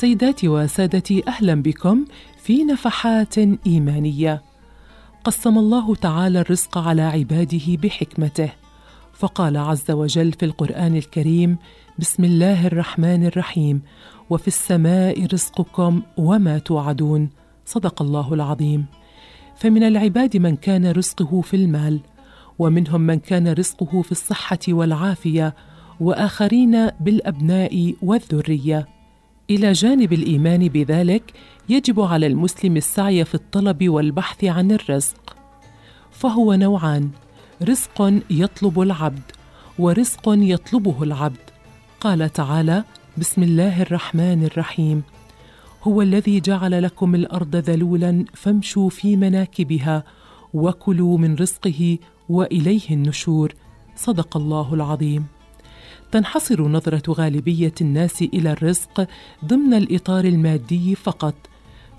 سيداتي وسادتي أهلا بكم في نفحات إيمانية. قسم الله تعالى الرزق على عباده بحكمته. فقال عز وجل في القرآن الكريم بسم الله الرحمن الرحيم. وفي السماء رزقكم وما توعدون. صدق الله العظيم. فمن العباد من كان رزقه في المال ومنهم من كان رزقه في الصحة والعافية وآخرين بالأبناء والذرية. إلى جانب الإيمان بذلك يجب على المسلم السعي في الطلب والبحث عن الرزق. فهو نوعان رزق يطلب العبد ورزق يطلبه العبد. قال تعالى بسم الله الرحمن الرحيم هو الذي جعل لكم الأرض ذلولا فامشوا في مناكبها وكلوا من رزقه وإليه النشور. صدق الله العظيم. تنحصر نظرة غالبية الناس إلى الرزق ضمن الإطار المادي فقط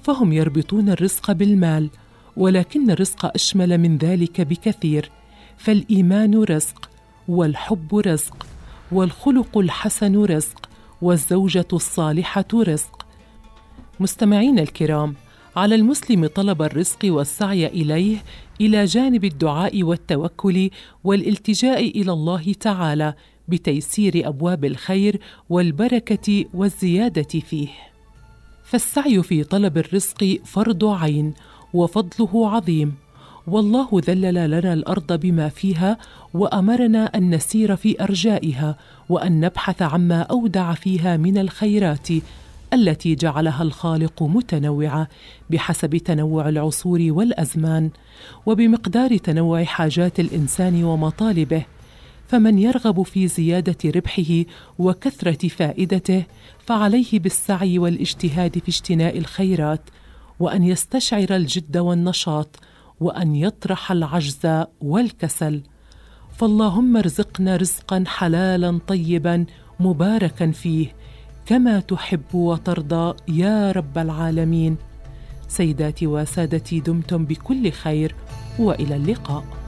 فهم يربطون الرزق بالمال ولكن الرزق أشمل من ذلك بكثير فالإيمان رزق والحب رزق والخلق الحسن رزق والزوجة الصالحة رزق. مستمعين الكرام على المسلم طلب الرزق والسعي إليه إلى جانب الدعاء والتوكل والالتجاء إلى الله تعالى بتيسير أبواب الخير والبركة والزيادة فيه. فالسعي في طلب الرزق فرض عين وفضله عظيم. والله ذلل لنا الأرض بما فيها وأمرنا أن نسير في أرجائها وأن نبحث عما أودع فيها من الخيرات التي جعلها الخالق متنوعة بحسب تنوع العصور والأزمان وبمقدار تنوع حاجات الإنسان ومطالبه. فمن يرغب في زيادة ربحه وكثرة فائدته فعليه بالسعي والاجتهاد في اجتناء الخيرات وأن يستشعر الجد والنشاط وأن يطرح العجز والكسل. فاللهم ارزقنا رزقا حلالا طيبا مباركا فيه كما تحب وترضى يا رب العالمين. سيداتي وسادتي دمتم بكل خير وإلى اللقاء.